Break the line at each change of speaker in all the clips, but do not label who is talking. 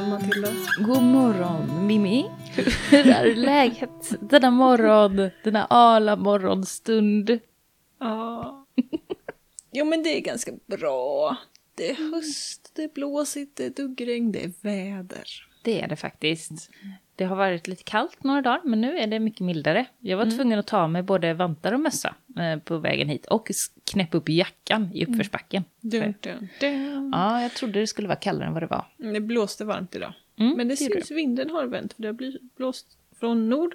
morgon Matilda.
God morgon Mimmi. Hur är läget denna morgon? Denna ala morgonstund.
Ja. Jo men det är ganska bra. Det är höst, det är blåsigt, det är duggregn, det är väder.
Det är det faktiskt. Det har varit lite kallt några dagar, men nu är det mycket mildare. Jag var tvungen att ta med både vantar och mössa eh, på vägen hit och knäppa upp jackan i uppförsbacken.
Dun, dun, dun.
Ja, jag trodde det skulle vara kallare än vad det var.
Det blåste varmt idag.
Mm,
men det
det
syns vinden har vänt för det har blåst från nord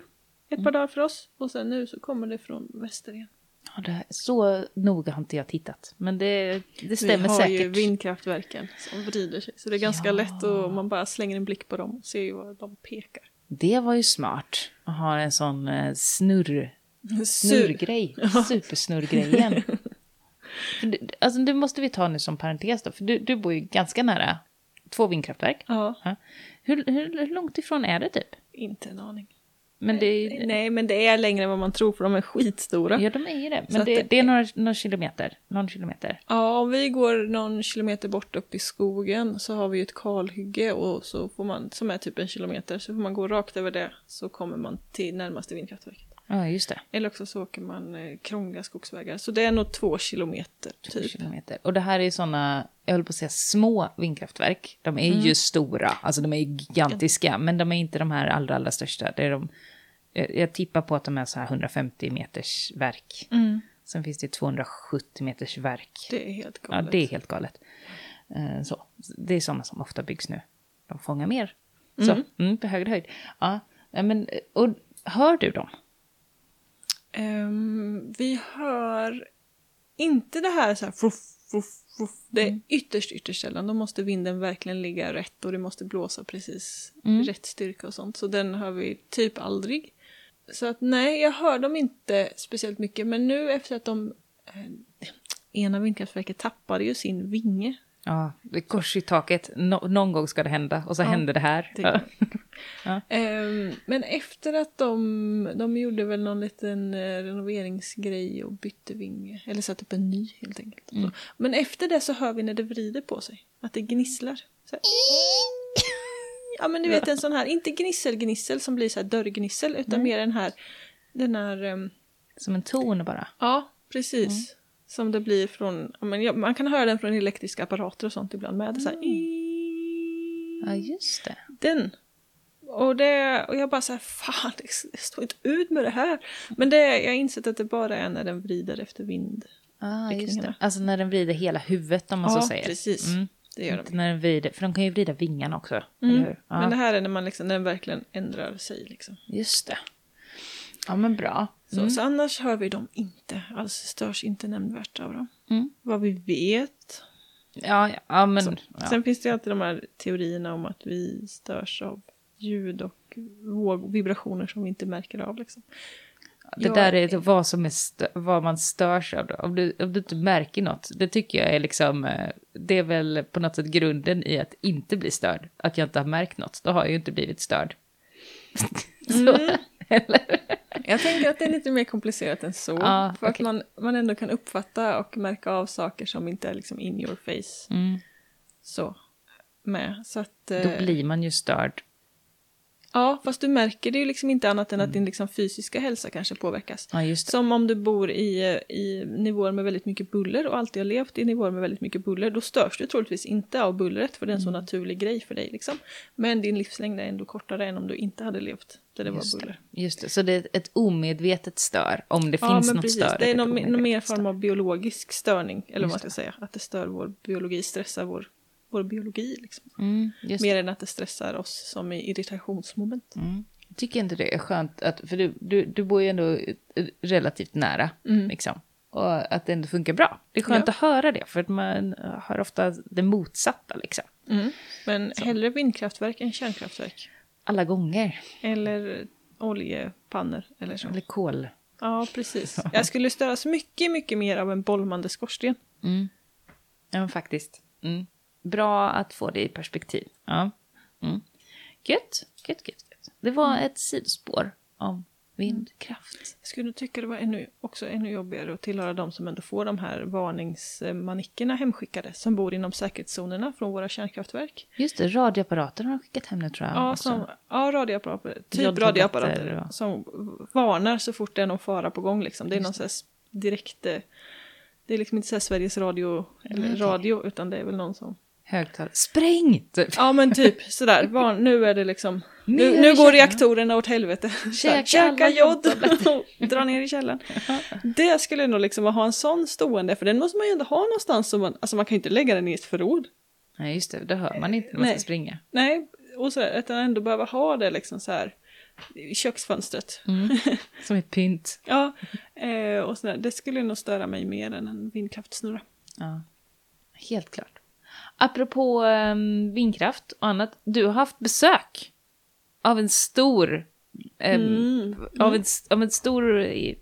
ett par dagar för oss och sen nu så kommer det från väster igen.
Ja, det, så noga har inte jag tittat, men det, det
Vi
stämmer
har ju
säkert.
vindkraftverken som vrider sig så det är ganska
Ja.
lätt och man bara slänger en blick på dem och ser ju vad de pekar.
Det var ju smart att ha en sån eh, snurr, snurrgrej, supersnurrgrejen. Alltså det måste vi ta nu som parentes då, för du, du bor ju ganska nära två vindkraftverk.
Ja.
Hur, hur, hur långt ifrån är det typ?
inte en aning.
Men är,
Nej men det är längre än vad man tror för de är skitstora.
ja, de är ju det. Men det-
det
är några, några kilometer. Någon kilometer.
Ja, om vi går någon kilometer bort upp i skogen så har vi ju ett kalhygge och så får man, som är typ en kilometer, så får man gå rakt över det så kommer man till närmaste vindkraftverket.
Ja, just det.
Eller också så åker man eh, krångliga skogsvägar. Så det är nog två kilometer
Två
typ.
kilometer. Och det här är såna, jag höll på att säga små vindkraftverk. De är
Mm.
ju stora, alltså de är gigantiska, men de är inte de här allra, allra största. Det är de, jag tippar på att de är så här 150 meters verk.
Mm.
Sen finns det 270 meters verk.
Det är helt
Ja,
galet.
det är helt galet. Eh, Så. Det är sådana som ofta byggs nu. De fångar mer. Så,
Mm.
mm, på högre höjd. Ja, men, och hör du dem?
Ehm, vi hör inte det här så här fruff, fruff, fruff. Det är
Mm.
ytterst, ytterst sällan. Då måste vinden verkligen ligga rätt och det måste blåsa precis
Mm.
rätt styrka och sånt. Så den hör vi typ aldrig. Så att nej, jag hör dem inte speciellt mycket. Men nu efter att de... Eh, ena vindkraftverket tappade ju sin vinge.
Ja, det är kors i taket. Nå- någon gång ska det hända. Och så
Ja,
händer det här.
det
Ja.
Ehm, men efter att de, de gjorde väl någon liten eh, renoveringsgrej och bytte vinge. Eller satte upp en ny helt enkelt.
Mm.
Men efter det så hör vi när det vrider på sig. Att det gnisslar. Ja men du vet en sån här, inte gnissel-gnissel som blir så här dörrgnissel. Utan mer den här, den här, ehm,
Som en ton bara.
ja precis.
Mm.
Som det blir från, ja, men ja, man kan höra den från elektriska apparater och sånt ibland med. Så här,
Ja, just det.
den. Och, det, och jag bara så här, fan, det står inte ut med det här. Men det, jag har insett att det bara är när den vrider efter vind.
Ah, just det. Alltså när den vrider hela huvudet om man så
Ja,
säger.
precis.
Mm.
Det gör
Inte
de.
när den vrider, för de kan ju vrida vingarna också.
Mm.
Eller hur? Ja,
Men det här är när, man liksom, när den verkligen ändrar sig. Liksom.
Just det. Ja, men bra.
Så, så annars hör vi dem inte. Alltså störs inte nämnvärt av dem.
Mm.
Vad vi vet.
Ja, ja, men...
Så.
Ja.
Sen finns det ju alltid de här teorierna om att vi störs av ljud och våg, vibrationer som vi inte märker av. Liksom.
Det
Jag-
där är vad, som är vad man störs av. Då. Om, du, om du inte märker något, det tycker jag är liksom, eh, det är väl på något sätt grunden i att inte bli störd. Att jag inte har märkt något, då har jag ju inte blivit störd.
Mm.
Eller?
Jag tänker att det är lite mer komplicerat än så.
Ja,
för att
okej.
man, man ändå kan uppfatta och märka av saker som inte är liksom in your face.
Mm.
Så. Med. Så att,
Då
eh,
blir man ju störd.
Ja, fast du märker det ju liksom inte annat än att din liksom fysiska hälsa kanske påverkas.
Det.
Som om du bor i, i nivåer med väldigt mycket buller och alltid har levt i nivåer med väldigt mycket buller. Då störs du troligtvis inte av bullret för det är en så naturlig grej för dig. Liksom. Men din livslängd är ändå kortare än om du inte hade levt där det
Just
var
det.
buller.
Just det, så det är ett omedvetet stör, om det
Ja,
finns något
precis.
stör.
Det är någon, någon mer form
stör.
av biologisk störning, eller vad man ska säga. Att det stör vår biologi, stressar vår, vår biologi. Liksom.
Mm, det.
Mer än att det stressar oss som i irritationsmoment.
Mm. Jag tycker inte det är skönt, att, för du, du, du bor ju ändå relativt nära.
Mm.
Liksom. Och att det ändå funkar bra. Det är skönt
Ja.
att höra det, för att man hör ofta det motsatta. Liksom.
Mm. Men hellre vindkraftverk än kärnkraftverk.
Alla gånger.
Eller oljepannor eller så.
Eller kol.
Ja, precis. Jag skulle störas mycket, mycket mer av en bolmande skorsten.
Mm. Ja, faktiskt. Mm. Bra att få det i perspektiv. Ja. Mm. Gött, gött, gött, gött. Det var ett sidospår om Vindkraft.
Jag skulle tycka det var ännu, också ännu jobbigare att tillhöra de som ändå får de här varningsmanickerna hemskickade som bor inom säkerhetszonerna från våra kärnkraftverk.
Just det, radioapparater har de skickat hem nu tror jag.
Ja,
också.
som, ja radioapparater, typ radioapparater
och-
som varnar så fort det är någon fara på gång. Liksom. Det är
Just
någon sån här s- direkt... eh, Det är liksom inte så Sveriges Radio, eller
Okej.
radio, utan det är väl någon som...
Högtalare. Spräng! Typ.
Ja men typ sådär, Var, nu är det liksom... Nu, nu går reaktorerna åt helvete.
Käka
jod och dra ner i källaren. Det skulle nog liksom ha en sån stående, för den måste man ju ändå ha någonstans. Som man, alltså man kan ju inte lägga den i ett förråd.
Nej, just det. Det hör man inte när man
Nej.
ska springa.
Nej, och sådär, utan ändå behöva ha det liksom så här i köksfönstret.
Mm. Som ett pynt.
Ja, eh, och sådär. det skulle nog störa mig mer än en vindkraftsnurra.
Ja, helt klart. Apropå um, vindkraft och annat. Du har haft besök av en stor... ehm,
Mm.
Av, en, av en stor eh,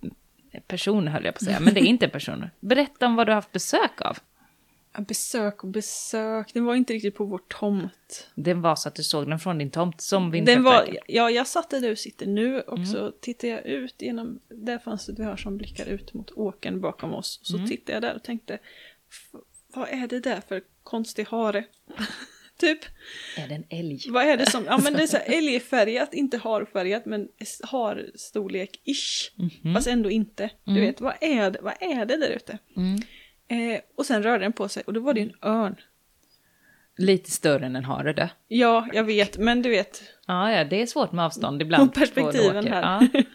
person höll jag på att säga, men det är inte en person. Berätta om vad du har haft besök av.
Besök och besök, den var inte riktigt på vår tomt.
Det var så att du såg den från din tomt som
Den var,
vindkraftverket.
ja, jag satt där du sitter nu och så tittar jag ut genom det fönstret vi har som blickar ut mot åkern bakom oss. Och så tittade jag där och tänkte, "F- vad är det där för konstig hare? Typ,
Är det en älg?
vad är det som, ja men det är så här älgfärgat, inte harfärgat men har storlek ish. Fast ändå inte. Du vet, vad är det, vad är det där ute?
Mm.
Eh, och sen rörde den på sig och då var det en örn.
Lite större än en hare det.
Ja, jag vet, men du vet,
Ja, ja, det är svårt med avstånd ibland.
Och perspektiven här.
Ja.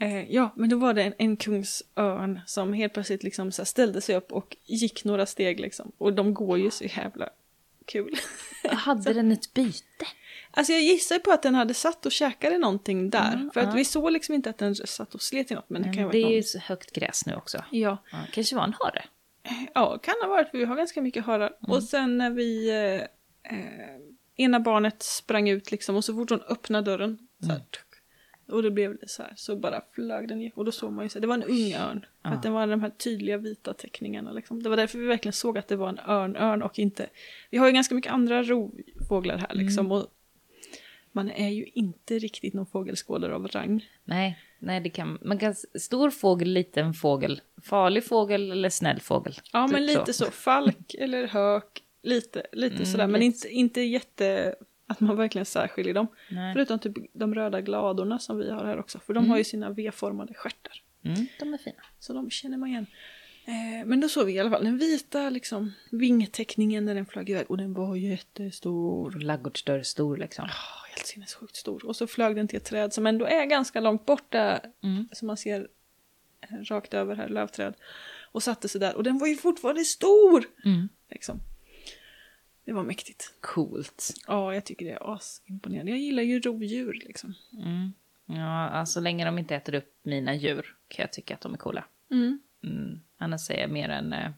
Eh, ja, men då var det en, en kungsörn som helt plötsligt liksom ställde sig upp och gick några steg liksom. Och de går ju så jävla kul.
Hade den ett byte?
alltså jag gissar på att den hade satt och käkade någonting där.
Mm,
för att
ja.
vi såg liksom inte att den satt och slet i något. Men det kan
Men det är
varit
ju
någon...
så högt gräs nu också.
Ja.
Ja, kanske var en hare.
ja, kan ha varit för vi har ganska mycket harar.
Mm.
Och sen när vi... Eh, eh, ena barnet sprang ut liksom och så fort hon öppnade dörren så
Mm.
här, tuck, och det blev det så här, så bara flög den ju. Och då såg man ju så här, det var en ung örn.
Ja.
att den var de här tydliga vita teckningarna liksom. Det var därför vi verkligen såg att det var en örn-örn och inte... Vi har ju ganska mycket andra rovfåglar här liksom.
Mm.
Och man är ju inte riktigt någon fågelskådare av rang.
Nej, nej det kan man kan... Stor fågel, liten fågel. Farlig fågel eller snäll fågel.
Ja,
Typ
men lite så. Falk eller hök, lite, lite
Mm,
sådär. Men
lite
inte, inte jätte... Att man verkligen särskiljer dem.
Nej.
Förutom typ de röda gladorna som vi har här också. För de
Mm.
har ju sina V-formade stjärtar.
Mm, de är fina.
Så de känner man igen. Eh, men då såg vi i alla fall den vita liksom, vingteckningen när den flög iväg. Och den var jättestor.
Laggårdsdörr stor liksom.
Oh, helt sinnessjukt stor. Och så flög den till ett träd som ändå är ganska långt borta.
Mm.
Som man ser eh, rakt över här, lövträd. Och satte sig där. Och den var ju fortfarande stor!
Mm.
Liksom. Det var mäktigt.
Coolt.
Ja, jag tycker det är asimponerande. Jag gillar ju rovdjur liksom.
Mm. Ja, alltså, så länge de inte äter upp mina djur kan jag tycka att de är coola.
Mm.
Mm. Annars är jag mer en eh,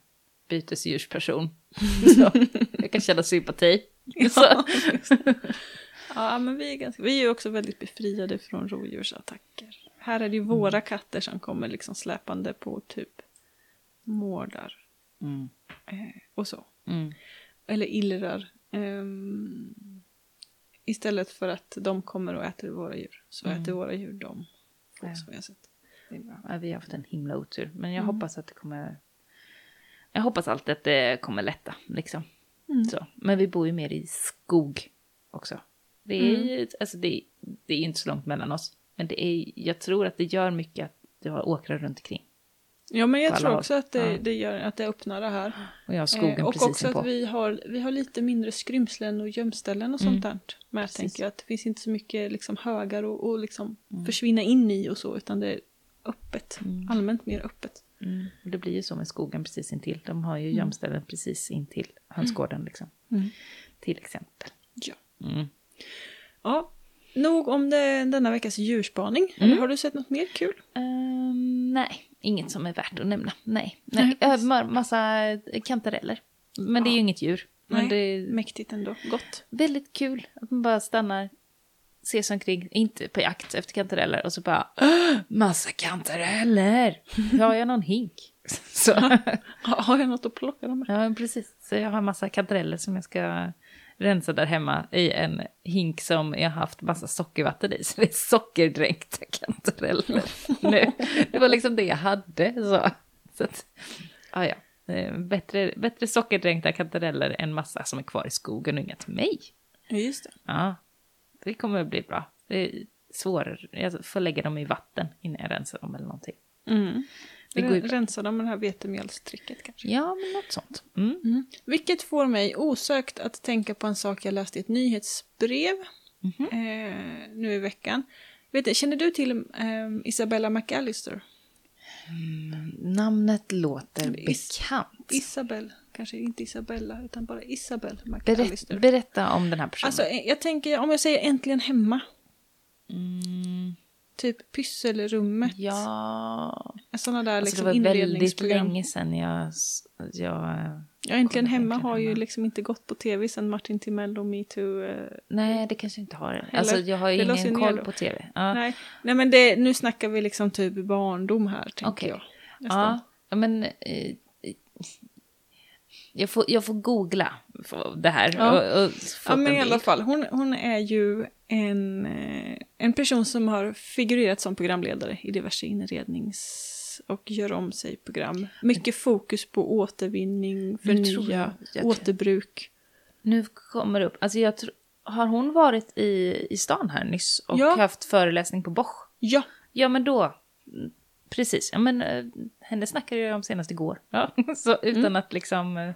bytesdjursperson. så jag kan känna sympati. Så.
Ja, men vi är, ganska, vi är också väldigt befriade från rovdjursattacker. Här är det ju våra katter som kommer liksom släpande på typ mårdar
Mm.
eh, och så.
Mm.
Eller illrar. Ehm, istället för att de kommer och äter våra djur så
Mm.
äter våra djur dem.
Ja.
Som har sett.
Ja, vi har haft en himla otur. Men jag
Mm.
hoppas att det kommer... Jag hoppas alltid att det kommer lätta, liksom.
Mm.
Så. Men vi bor ju mer i skog också. Det är,
Mm.
alltså det, det är inte så långt mellan oss. Men det är, jag tror att det gör mycket att du har åkrar runt omkring.
Ja, men jag tror också att det,
Ja.
det gör att det öppnar det här.
Och jag har skogen
Eh, och
precis
också
inpå.
att vi har, vi har lite mindre skrymslen och gömställen och
Mm.
sånt där. Men jag tänker att det finns inte så mycket liksom högar och, och liksom
Mm.
försvinna in i och så, utan det är öppet.
Mm.
Allmänt mer öppet.
Mm. Och det blir ju så med skogen precis intill. De har ju
Mm.
gömställen precis intill hönsgården liksom. Till exempel.
Ja.
Mm.
ja. Nog om det, denna veckas djurspaning.
Mm.
Eller har du sett något mer kul?
Ehm, nej, inget som är värt att nämna. Nej,
Nej,
nej. Ma- massa kantareller. Men det är ju
Ja.
inget djur. Men
Nej.
det är
Mäktigt ändå. Gott.
väldigt kul att man bara stannar, ser sig omkring, inte på jakt efter kantareller och så bara "Åh, massa kantareller. Har jag någon hink? Så,
Ha- Har jag något att plocka dem med?
ja, precis. Så jag har massa kantareller som jag ska rensa där hemma i en hink som jag haft massa sockervatten i. Så det är sockerdränkta kantareller nu. Det var liksom det jag hade. Så, så att, ah, ja. Eh, Bättre, bättre sockerdränkta kantareller än massa som är kvar i skogen och inga till mig.
Just det.
Ja, det kommer att bli bra. Det är svårare. Jag får lägga dem i vatten innan jag rensar dem eller någonting.
Mm.
Det går ju.
Rensa dem med det här vetemjölstricket kanske.
Ja, men något sånt. Mm.
Vilket får mig osökt att tänka på en sak jag läste i ett nyhetsbrev
Mhm.
eh, nu i veckan. Vet du, känner du till eh, Isabella McAllister?
Namnet låter
Is-
bekant.
Isabel, kanske inte Isabella utan bara Isabel McAllister.
berätta om den här personen.
Alltså jag tänker, om jag säger äntligen hemma,
mm,
typ pysselrummet.
ja,
Sådana där
alltså
liksom
det var väldigt länge sedan jag... jag
Ja, äntligen hemma har ju liksom inte gått på tv sedan Martin Timell och metoo. Eh,
nej, det kanske inte har. Alltså jag har ju ingen koll på tv. Ja,
Nej, nej men det, nu snackar vi liksom typ barndom här, tänker
Okej.
jag. Nästan.
ja men... Eh, jag, får, jag får googla det här.
Ja.
Och, och
Ja, men
en
i alla fall, hon, hon är ju en, eh, en person som har figurerat som programledare i diverse inrednings och gör om sig program. Mycket fokus på återvinning, förnya,
jag-
återbruk.
Nu kommer det upp. Alltså jag tror, har hon varit i, i stan här nyss och
Ja.
haft föreläsning på Bosch?
Ja,
Ja, men då. Precis. Ja, men eh, henne snackade jag om senast igår. Ja, så utan
Mm.
att liksom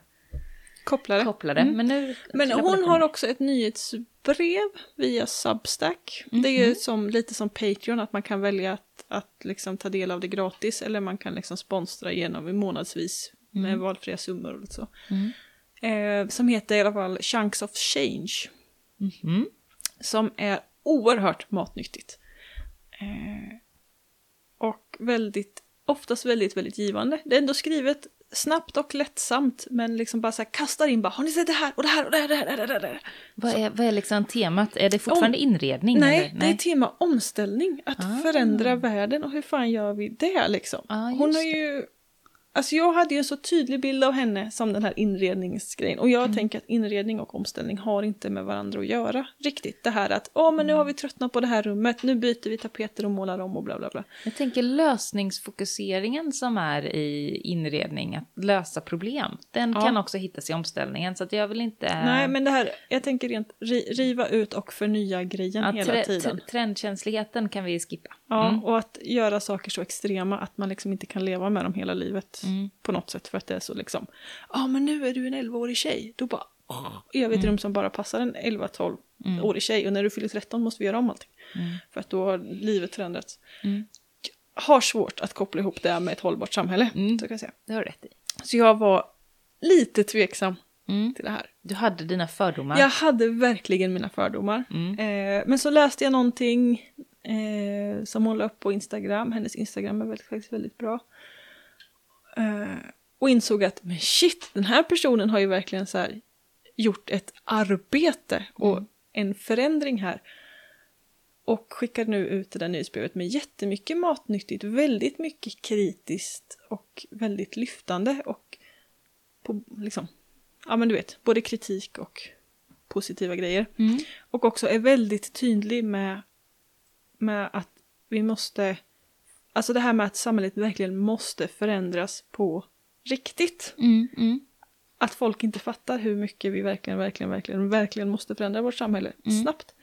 eh,
kopplare.
koppla det. Men nu...
Men hon har också ett nyhetsbrev via Substack. Det är
Mhm.
ju som, lite som Patreon, att man kan välja att, att liksom ta del av det gratis eller man kan liksom sponsra genom i månadsvis med valfria summor och så.
Mm.
Eh, som heter i alla fall Chunks of Change.
Mhm.
Som är oerhört matnyttigt. Eh, och väldigt, oftast väldigt, väldigt givande. Det är ändå skrivet snabbt och lättsamt, men liksom bara så här kastar in bara, har ni sett det här och det här och det här, det här, det här, det här.
Vad, är, vad är liksom temat? Är det fortfarande inredning?
Nej,
eller?
det är tema omställning, att
Ah.
förändra världen och hur fan gör vi det liksom?
Just
Hon har ju, alltså jag hade ju en så tydlig bild av henne som den här inredningsgrejen och jag
Mm.
tänker att inredning och omställning har inte med varandra att göra riktigt. Det här att, åh men nu
Mm.
har vi tröttnat på det här rummet, nu byter vi tapeter och målar om och bla bla bla.
Jag tänker lösningsfokuseringen som är i inredning, att lösa problem, den
Ja.
kan också hittas i omställningen. Så att jag vill inte...
Nej men det här, jag tänker rent ri, riva ut och förnya grejen
ja,
hela tiden.
Trendkänsligheten kan vi skippa.
Ja,
Mm.
och att göra saker så extrema att man liksom inte kan leva med dem hela livet.
Mm.
På något sätt för att det är så liksom, ja men nu är du en 11-årig tjej. Då bara, åh, jag
Mm.
vet ett rum som bara passar en 11-12-årig tjej och när du fyller 13 måste vi göra om allting.
Mm.
För att då har livet förändrats.
Mm.
Har svårt att koppla ihop det med ett hållbart samhälle.
Mm.
Så, kan jag säga.
Det har du rätt i.
så jag var lite tveksam
Mm.
till det här.
Du hade dina fördomar.
Jag hade verkligen mina fördomar.
Mm.
Eh, men så läste jag någonting eh, som hon la upp på Instagram. Hennes Instagram är väldigt, faktiskt väldigt bra. Eh, och insåg att men shit, den här personen har ju verkligen så här gjort ett arbete och en förändring här. Och skickar nu ut det där nyhetsbrevet med jättemycket matnyttigt, väldigt mycket kritiskt och väldigt lyftande och på, liksom, ja men du vet, både kritik och positiva grejer.
Mm.
Och också är väldigt tydlig med, med att vi måste, alltså det här med att samhället verkligen måste förändras på riktigt.
Mm. Mm.
Att folk inte fattar hur mycket vi verkligen, verkligen, verkligen, verkligen måste förändra vårt samhälle
Mm.
snabbt.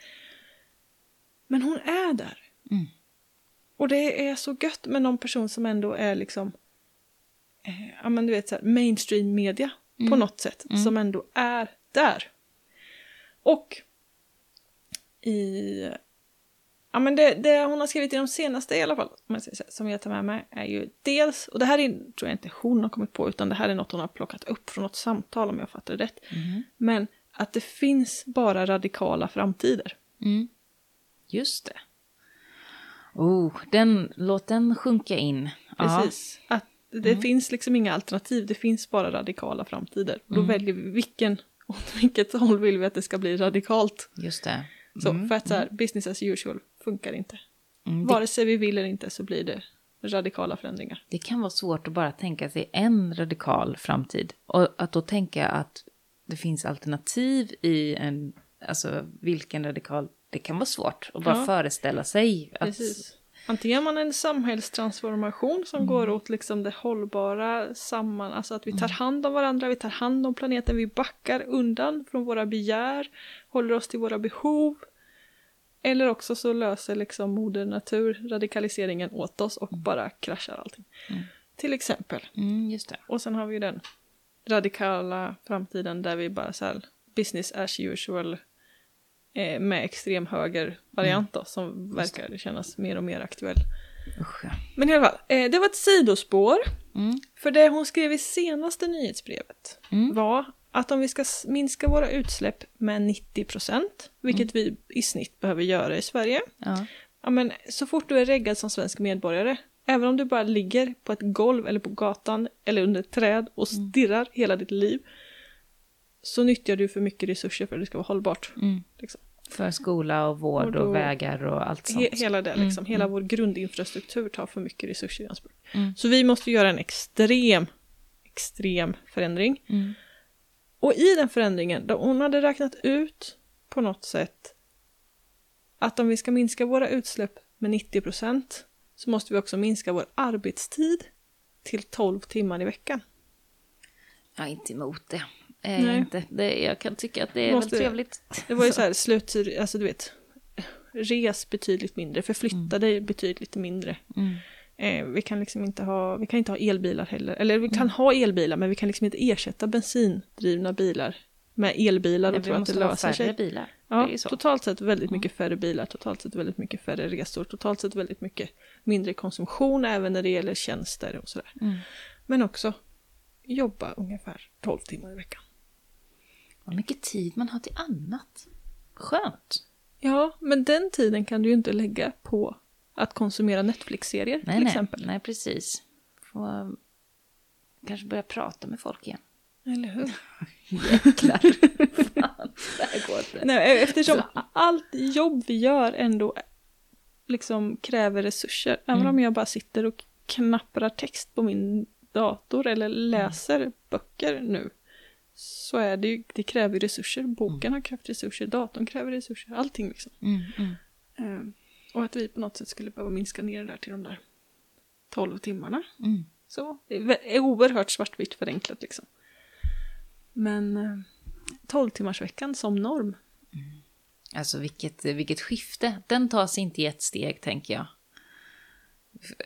Men hon är där.
Mm.
Och det är så gött med någon person som ändå är liksom, eh, ja men du vet så här, mainstream media på
Mm.
något sätt,
Mm.
som ändå är där. Och i, ja men det, det hon har skrivit i de senaste i alla fall, som jag tar med mig, är ju dels, och det här är, tror jag inte hon har kommit på, utan det här är något hon har plockat upp från något samtal om jag fattar det rätt.
Mm.
Men att det finns bara radikala framtider.
Mm. Just det. Oh, den, låt den sjunka in. Ja.
Precis. Att det finns liksom inga alternativ, det finns bara radikala framtider. Då
Mm.
väljer vi vilken, åt vilket håll vill vi att det ska bli radikalt.
Just det.
Så
Mm.
för att så här, business as usual funkar inte.
Mm. Det,
Vare sig vi vill eller inte så blir det radikala förändringar.
det kan vara svårt att bara tänka sig en radikal framtid. Och att då tänka att det finns alternativ i en, alltså vilken radikal, det kan vara svårt att bara
Ja.
föreställa sig. Att,
Precis. Antingen har man en samhällstransformation som går åt liksom det hållbara samman, alltså att vi tar hand om varandra, vi tar hand om planeten, vi backar undan från våra begär, håller oss till våra behov. Eller också så löser liksom moder natur radikaliseringen åt oss och bara kraschar allting. Till exempel.
Mm, just det.
Och sen har vi ju den radikala framtiden där vi bara så här business as usual eh, med extrem höger variant då, som verkar kännas mer och mer aktuell.
Usch.
Men i alla fall, eh, det var ett sidospår.
Mm.
För det hon skrev i senaste nyhetsbrevet
Mm.
var att om vi ska minska våra utsläpp med 90 procent, vilket vi i snitt behöver göra i Sverige,
Ja.
Ja, men så fort du är reggad som svensk medborgare, även om du bara ligger på ett golv eller på gatan eller under ett träd och stirrar hela ditt liv, så nyttjar du för mycket resurser för att det ska vara hållbart.
Mm.
Liksom.
För skola och vård
Och
och,
då-
vägar och allt sånt.
He- hela det, liksom.
Mm,
hela vår grundinfrastruktur tar för mycket resurser i anspråk.
Mm.
Så vi måste göra en extrem, extrem förändring.
Mm.
Och i den förändringen, då hon hade räknat ut på något sätt att om vi ska minska våra utsläpp med 90% så måste vi också minska vår arbetstid till 12 timmar i veckan.
Jag är inte emot det. Jag,
Nej.
inte. Det, jag kan tycka att det är
Måste-
väl trevligt.
Det var ju så här slut, alltså du vet, res betydligt mindre, förflytta dig betydligt mindre.
Mm.
Eh, vi kan liksom inte ha, vi kan inte ha elbilar heller, eller vi kan ha elbilar men vi kan liksom inte ersätta bensindrivna bilar med elbilar och
vi
tro att det löser
färre
sig.
bilar.
Ja, totalt sett väldigt mycket färre bilar, totalt sett väldigt mycket färre resor, totalt sett väldigt mycket mindre konsumtion även när det gäller tjänster och sådär.
Mm.
Men också jobba ungefär 12 timmar i veckan.
Vad mycket tid man har till annat. Skönt.
Ja, men den tiden kan du ju inte lägga på att konsumera Netflix-serier
Nej,
till
nej,
exempel.
nej, precis. Får kanske börja prata med folk igen.
Eller hur?
Jäklar. Fan, det här går inte.
Nej, eftersom allt jobb vi gör ändå liksom kräver resurser. Även
Mm.
om jag bara sitter och knapprar text på min dator eller läser böcker nu. Så är det ju, det kräver resurser. Boken har krävt resurser, datorn kräver resurser, allting liksom.
Mm, mm.
Eh, och att vi på något sätt skulle behöva minska ner det där till de där 12 timmarna.
Mm.
Så, det är oerhört svartvitt förenklat liksom. Men eh, 12 timmars veckan som norm.
Alltså vilket, vilket skifte. Den tas inte i ett steg, tänker jag.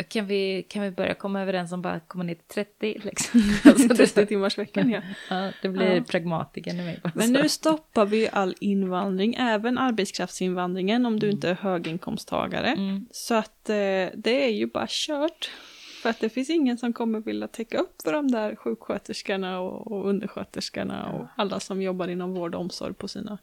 Kan vi, kan vi börja komma överens om bara att komma ner till 30? Liksom? Alltså,
30
det,
timmars veckan ja.
ja, det blir
Ja.
pragmatiken i mig. bara
Men nu stoppar vi all invandring, även arbetskraftsinvandringen om du inte är höginkomsttagare.
Mm.
Så att eh, det är ju bara kört. För att det finns ingen som kommer vilja täcka upp för de där sjuksköterskorna och, och undersköterskorna och alla som jobbar inom vård och omsorg på sina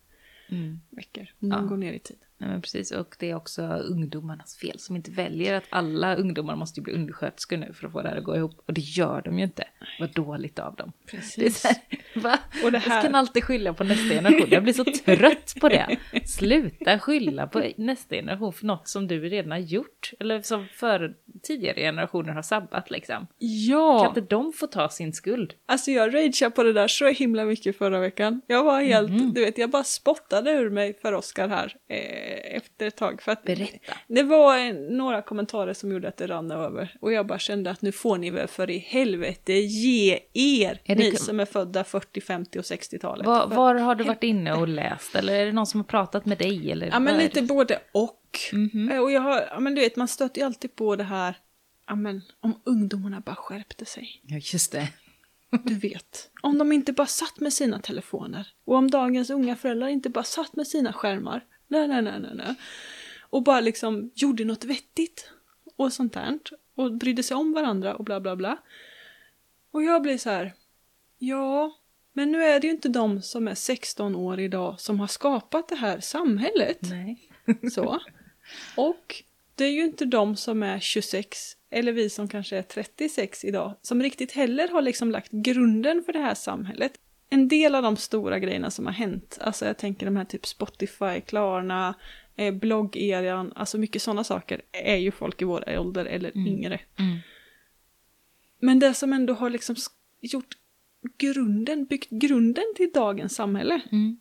Mm.
veckor. De
Ja.
går ner i tid.
Nej, men precis. Och det är också ungdomarnas fel som inte väljer att alla ungdomar måste bli undersköterskor nu för att få det här att gå ihop. Och det gör de ju inte. Vad dåligt av dem. Det
Precis.
så här, va?
Och det
Jag
här-
kan alltid skylla på nästa generation. Jag blir så trött på det. Sluta skylla på nästa generation för något som du redan har gjort. Eller som för tidigare generationer har sabbat liksom. Kan
Ja!
inte de få ta sin skuld?
Alltså jag rageade på det där så himla mycket förra veckan. Jag var helt,
Mhm.
du vet, jag bara spottade ur mig för Oscar här eh, efter ett tag. För att
Berätta.
Det var några kommentarer som gjorde att det rann över. Och jag bara kände att nu får ni väl för i helvete ge er,
Är
ni som är födda 40, 50 och 60-talet.
Var, var har du varit inne och läst? Eller är det någon som har pratat med dig? Eller
Ja men lite både och.
Mhm.
Eh, Och jag har, ja men du vet man stöter ju alltid på det här, ja men om ungdomarna bara skärpte sig.
Ja, just det.
Du vet, om de inte bara satt med sina telefoner och om dagens unga föräldrar inte bara satt med sina skärmar, nej, nej, nej, nej, nej. och bara liksom gjorde något vettigt och sånt där och brydde sig om varandra och bla bla bla. Och jag blir så här, ja, men nu är det ju inte de som är 16 år idag som har skapat det här samhället.
Nej.
Så. Och det är ju inte de som är 26 eller vi som kanske är 36 idag som riktigt heller har liksom lagt grunden för det här samhället. En del av de stora grejerna som har hänt, alltså jag tänker de här typ Spotify, Klarna, eh, bloggeran, alltså mycket sådana saker är ju folk i vår ålder eller yngre.
Mm.
Men det som ändå har liksom gjort grunden, byggt grunden till dagens samhälle.
Mm.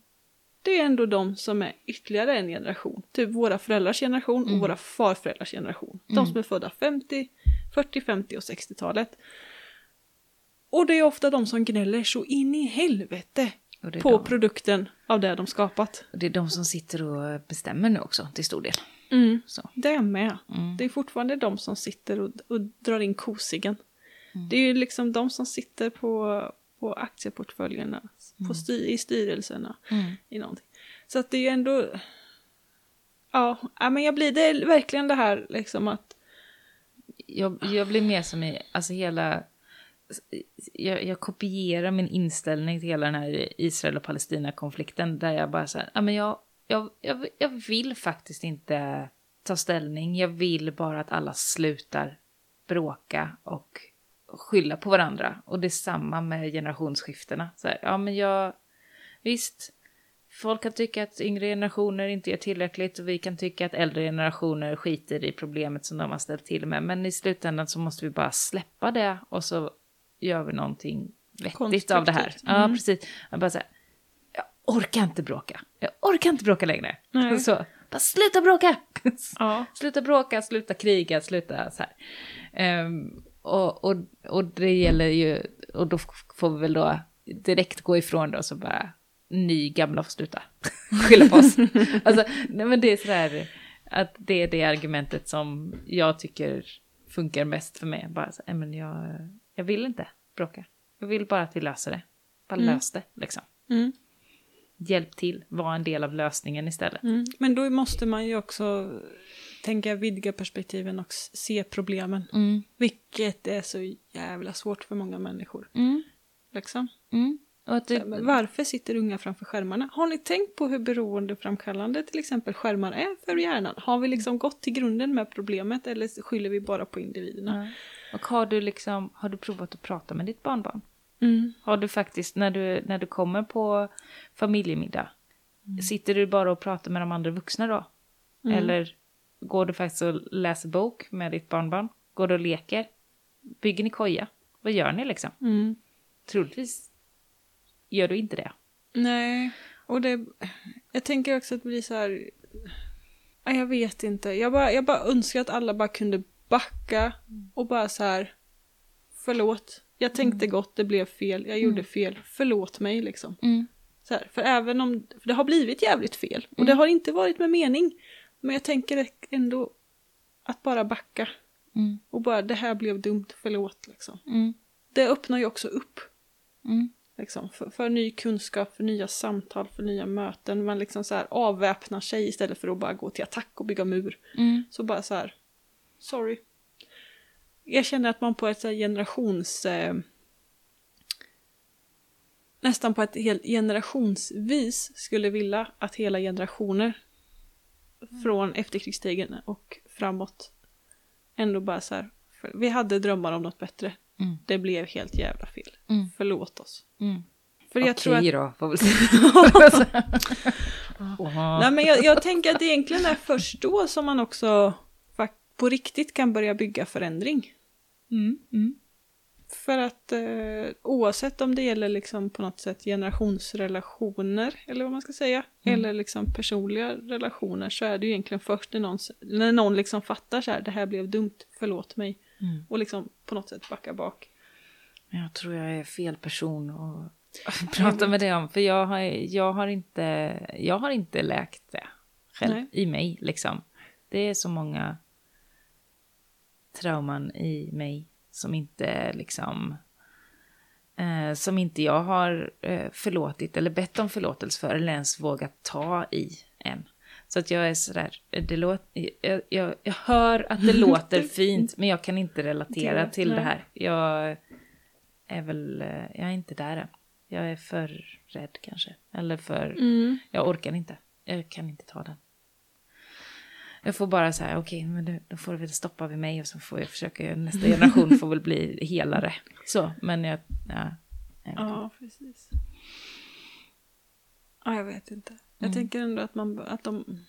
Det är ändå de som är ytterligare en generation. Typ våra föräldrars generation och
Mm.
våra farföräldrars generation. De
Mm.
som är födda 50, 40, 50 och 60-talet. Och det är ofta de som gnäller så in i helvete på
de,
produkten av det de skapat.
och det är de som sitter och bestämmer nu också till stor del. Så.
Det är med.
Mm.
Det är fortfarande de som sitter och, och drar in kosigen.
Mm.
Det är ju liksom de som sitter på, på aktieportföljerna, på styr, i styrelserna,
Mm.
i någonting. Så att det är ju ändå... Ja, ja, men jag blir det är verkligen det här liksom att...
jag, jag blir mer som i, alltså hela, jag, jag kopierar min inställning till hela den här Israel och Palestina-konflikten där jag bara säger, ja men jag, jag, jag, jag vill faktiskt inte ta ställning, jag vill bara att alla slutar bråka och skylla på varandra. Och det är samma med generationsskiftena. Så här, ja men jag, visst, folk kan tycka att yngre generationer inte gör tillräckligt och vi kan tycka att äldre generationer skiter i problemet som de har ställt till med. Men i slutändan så måste vi bara släppa det och så gör vi någonting vettigt av det här. Ja,
Mm.
precis. Jag bara så här, jag orkar inte bråka. Jag orkar inte bråka längre.
Nej.
Så, bara sluta bråka!
Ja,
sluta bråka, sluta kriga, sluta så här. Ehm, och, och, och det gäller ju, och då får vi väl då direkt gå ifrån det och så bara, ny gamla får sluta skylla på oss. alltså, nej men det är sådär, att det är det argumentet som jag tycker funkar mest för mig. Bara så, men jag, jag vill inte bråka. Jag vill bara att vi löser det. Bara
Mm.
lös det, liksom.
mm,
Hjälp till, var en del av lösningen istället.
mm. Men då måste man ju också tänka vidga perspektiven och se problemen.
Mm,
Vilket är så jävla svårt för många människor.
mm,
Liksom.
mm. Det,
Varför sitter unga framför skärmarna? Har ni tänkt på hur beroendeframkallande till exempel skärmar är för hjärnan? Har vi liksom gått till grunden med problemet eller skyller vi bara på individerna?
Ja. Och har du liksom, har du provat att prata med ditt barnbarn?
Mm.
Har du faktiskt, när du, när du kommer på familjemiddag, sitter du bara och pratar med de andra vuxna då?
Mm.
Eller går du faktiskt och läser bok med ditt barnbarn? Går du och leker? Bygger ni koja? Vad gör ni liksom?
Mm.
Troligtvis gör du inte det.
Nej, och det... Jag tänker också att det blir så här... Nej, Jag vet inte. Jag bara, jag bara önskar att alla bara kunde backa och bara så här... Förlåt. Jag tänkte gott, det blev fel. Jag gjorde fel. Förlåt mig liksom. Så här, för även om för det har blivit jävligt fel och det har inte varit med mening. Men jag tänker ändå att bara backa
Mm.
och bara det här blev dumt, förlåt liksom.
Mm.
Det öppnar ju också upp
Mm.
liksom, för, för ny kunskap, för nya samtal, för nya möten. Man liksom så här avväpnar sig istället för att bara gå till attack och bygga mur.
Mm.
Så bara så här, sorry. Jag känner att man på ett generations... Eh, nästan på ett helt generationsvis skulle vilja att hela generationer från efterkrigstiden och framåt ändå bara så här, för vi hade drömmar om något bättre.
Mm.
Det blev helt jävla fel.
Mm.
Förlåt oss.
Mm.
För jag tror att
Okej då, får väl säga.
Nej, men jag, jag tänker att det egentligen är först då som man också på riktigt kan börja bygga förändring.
Mm. Mm.
För att eh, oavsett om det gäller liksom på något sätt generationsrelationer, eller vad man ska säga,
Mm.
eller liksom personliga relationer, så är det ju egentligen först när någon, när någon liksom fattar så här, det här blev dumt, förlåt mig,
Mm.
och liksom på något sätt backa bak.
Men Jag tror jag är fel person att prata med dig om. För jag har, jag har, inte, jag har inte läkt det själv
Nej.
i mig. Liksom. Det är så många trauman i mig som inte liksom... Eh, som inte jag har eh, förlåtit eller bett om förlåtelse för eller ens vågat ta i än. Så att jag är sådär, det låter, jag, jag, jag hör att det låter fint men jag kan inte relatera till det här. Jag är väl, eh, jag är inte där än. Jag är för rädd kanske. Eller för,
Mm.
jag orkar inte. Jag kan inte ta den. Jag får bara säga, okej, men då, får det väl stoppa vid mig och så får jag försöka, nästa generation får väl bli helare. Så, men jag, ja. jag.
Ja, precis. Ja, jag vet inte. Jag
Mm.
tänker ändå att, man, att de,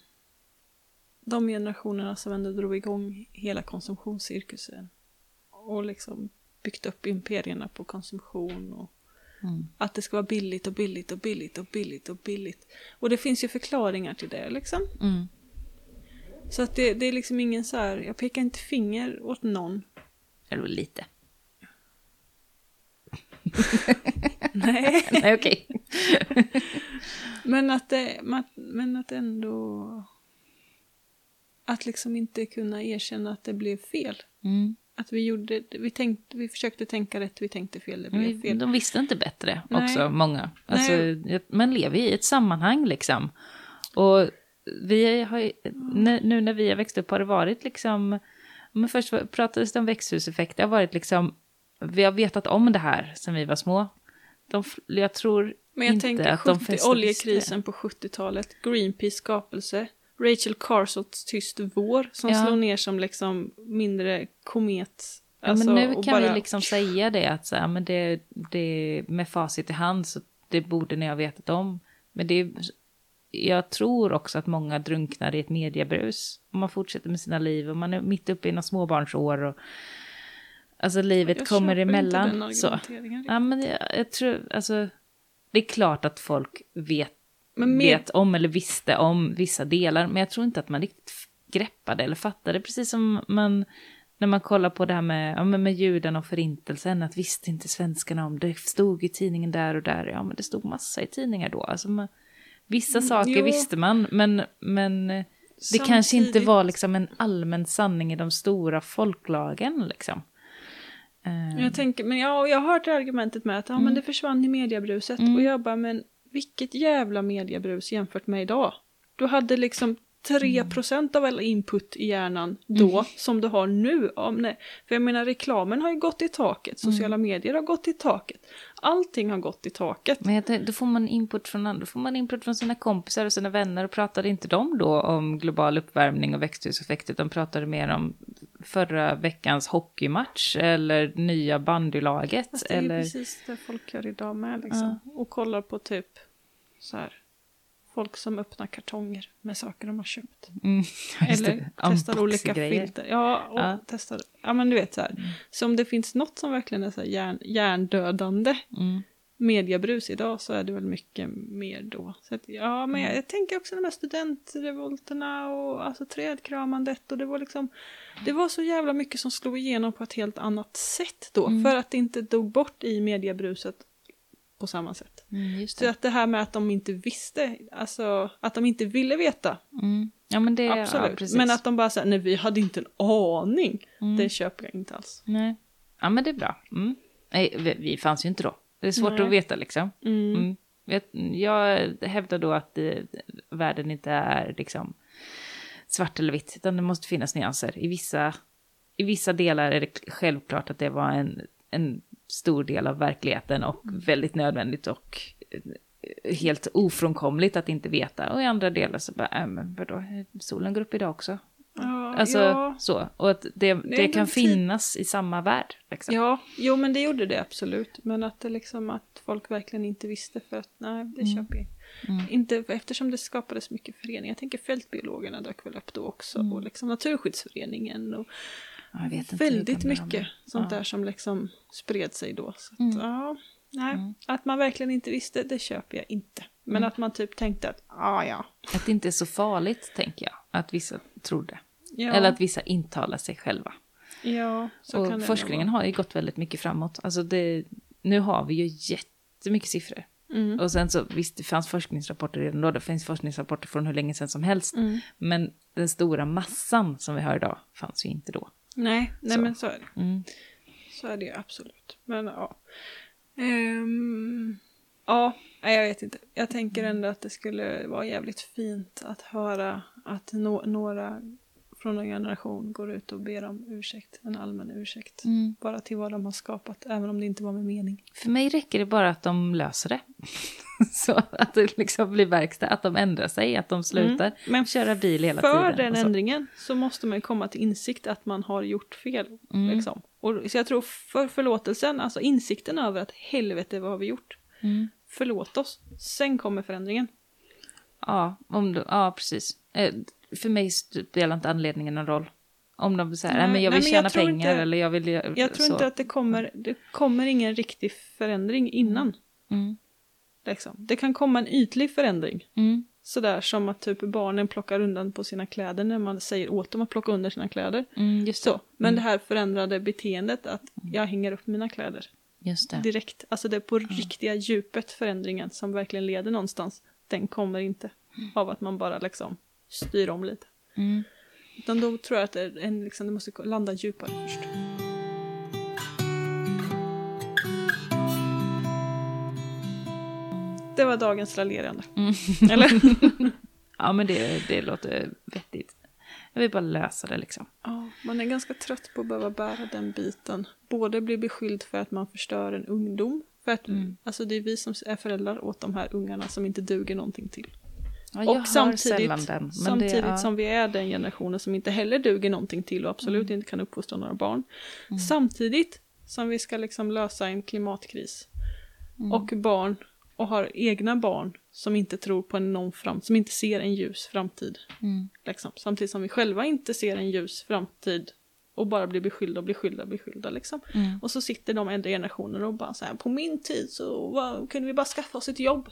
de generationerna som ändå drog igång hela konsumtionscirkusen och liksom byggt upp imperierna på konsumtion och
Mm.
Att det ska vara billigt och billigt och billigt och billigt och billigt. Och det finns ju förklaringar till det liksom.
Mm.
Så att det, det är liksom ingen så här, jag pekar inte finger åt någon.
Eller lite.
Nej.
Nej, okej.
Men att det, men- att ändå... Att liksom inte kunna erkänna att det blev fel.
Mm.
Att vi gjorde, vi tänkte, vi försökte tänka rätt, vi tänkte fel, det blev
Men
fel.
De visste inte bättre
Nej.
också, många. Alltså,
Nej.
man lever i ett sammanhang liksom. Och vi har ju, nu, nu när vi har växt upp har det varit liksom, men först pratades det om växthuseffekt, det har varit liksom, vi har vetat om det här sedan vi var små. De, jag tror
Men jag
inte
tänker
att de
70,
flesta
oljekrisen på 70-talet, Greenpeace skapelse, Rachel Carsons Tyst vår som
Ja.
slår ner som liksom mindre komet.
Ja,
Alltså,
men nu
och
kan
bara-
vi liksom säga det att så här, men det, det med facit i hand så det borde ni ha vetat om. Men det är, jag tror också att många drunknar i ett mediebrus. Om man fortsätter med sina liv och man är mitt uppe i några småbarnsår och alltså livet
Jag
kommer emellan.
Inte den
så. Ja, men jag, jag tror, alltså, det är klart att folk vet,
Men med,
vet om eller visste om vissa delar, men jag tror inte att man riktigt greppade eller fattade, precis som man när man kollar på det här med, ja, med judarna och förintelsen, att visste inte svenskarna om det, stod i tidningen där och där, ja men det stod massa i tidningar då. Alltså, man, vissa
Mm,
saker
jo.
visste man, men, men det kanske inte
Samtidigt-
var liksom en allmän sanning i de stora folklagen liksom. Eh,
Jag tänker, men ja, jag har hört argumentet med att ja, men det försvann i mediebruset.
Mm.
Och jag bara, men vilket jävla mediebrus jämfört med idag. Du hade liksom 3% av all input i hjärnan då som du har nu. Om, nej. För jag menar reklamen har ju gått i taket, sociala medier har gått i taket. Allting har gått i taket.
Men tänkte, då får man input från andra, då får man input från sina kompisar och sina vänner och pratade inte de då om global uppvärmning och växthuseffekt utan pratade mer om förra veckans hockeymatch eller nya bandylaget
Fast det är ju
eller
precis det folk gör idag med liksom. Och kollar på typ så här. Folk som öppnar kartonger med saker de har köpt.
mm,
Eller testar olika filter. Ja, och
Ja.
testar. Ja, men du vet så här. Så om det finns något som verkligen är så här hjärn, hjärndödande
Mm.
mediebrus idag så är det väl mycket mer då. Så att, ja, men
Mm.
jag, jag tänker också de här studentrevolterna och alltså trädkramandet och det var liksom det var så jävla mycket som slog igenom på ett helt annat sätt då
Mm.
för att det inte dog bort i mediebruset på samma sätt.
Mm,
Så
det.
att det här med att de inte visste, alltså att de inte ville veta,
Mm. Ja men det,
absolut.
ja,
men att de bara säger nej vi hade inte en aning.
Mm.
Det köper jag inte alls.
Nej. Ja men det är bra. Mm. Nej, vi, vi fanns ju inte då. Det är svårt
Nej.
att veta liksom.
Mm.
Mm. Jag, jag hävdar då att eh, världen inte är liksom svart eller vitt, utan det måste finnas nyanser. I vissa, i vissa delar är det självklart att det var en, en stor del av verkligheten och väldigt nödvändigt och eh, helt ofrånkomligt att inte veta. Och i andra delar så bara, äh, men vadå, solen går upp idag också.
Ja,
Alltså
ja,
så, och att det, det, kan
tid-
finnas i samma värld. Liksom.
ja, jo men det gjorde det absolut. Men att det liksom att folk verkligen inte visste för att nej, det köper jag
Mm.
inte. Eftersom det skapades mycket föreningar. Jag tänker fältbiologerna dök väl upp då också.
Mm.
Och liksom Naturskyddsföreningen och
jag vet inte
väldigt mycket sånt
Ja.
där som liksom spred sig då. Så att,
Mm.
ja, nej,
Mm.
Att man verkligen inte visste, det köper jag inte. Men
Mm.
att man typ tänkte att, ah, ja.
Att det inte är så farligt, tänker jag. Att vissa trodde.
ja.
Eller att vissa intalar sig själva.
ja, så kan
och
det
forskningen
nog
har ju gått väldigt mycket framåt. Alltså det, nu har vi ju jättemycket siffror.
vara. Mm.
Och sen så, visst det fanns forskningsrapporter redan då, det finns forskningsrapporter från hur länge sedan som helst.
Mm.
Men den stora massan som vi har idag fanns ju inte då.
Nej, nej
Så.
men så är det.
Mm.
Så är det ju absolut. Men ja. Ehm, ja, jag vet inte. Jag tänker ändå att det skulle vara jävligt fint att höra att nå- några från en generation går ut och ber om ursäkt, en allmän ursäkt.
Mm.
Bara till vad de har skapat, även om det inte var med mening.
För mig räcker det bara att de löser det. så att det liksom blir verkstad, att de ändrar sig, att de slutar
Mm. Men
köra bil hela
För
tiden.
den
och så.
ändringen så måste man komma till insikt att man har gjort fel.
Mm.
Liksom. Och, så jag tror för förlåtelsen, alltså insikten över att helvete vad har vi gjort?
Mm.
Förlåt oss. Sen kommer förändringen.
Ja, om du, ja, precis. Eh, för mig spelar inte anledningen någon roll. Om de säger, nej,
Nej,
men jag
nej,
vill
jag
tjäna
tror
pengar
inte-
eller jag vill
Jag tror
så.
inte att det kommer, det kommer ingen riktig förändring innan.
Mm.
Liksom. Det kan komma en ytlig förändring.
Mm.
Sådär som att typ barnen plockar undan på sina kläder när man säger åt dem att plocka under sina kläder.
Mm, just det.
Så. Men det här förändrade beteendet att jag hänger upp mina kläder
Just det.
direkt. Alltså det är på riktiga djupet förändringen som verkligen leder någonstans. Den kommer inte av att man bara liksom styr om lite.
Mm.
Utan då tror jag att det, är en, liksom, det måste landa djupare först. Det var dagens raljerande.
Mm.
Eller?
Ja, men det, det låter vettigt. Jag vill bara lösa det liksom.
Ja, man är ganska trött på att behöva bära den biten. Både bli beskylld för att man förstör en ungdom. För att,
Mm.
alltså det är vi som är föräldrar åt de här ungarna som inte duger någonting till.
Ja,
och samtidigt,
den.
Samtidigt
det, ja.
som vi är den generationen som inte heller duger någonting till och absolut
Mm.
inte kan uppfostra några barn. Samtidigt som vi ska liksom lösa en klimatkris.
Mm.
Och barn, och har egna barn som inte tror på någon fram, som inte ser en ljus framtid.
Mm.
Liksom. Samtidigt som vi själva inte ser en ljus framtid och bara blir beskyllda och beskyllda och beskyllda liksom.
Mm.
Och så sitter de äldre generationer och bara så här, på min tid så vad, kunde vi bara skaffa oss ett jobb.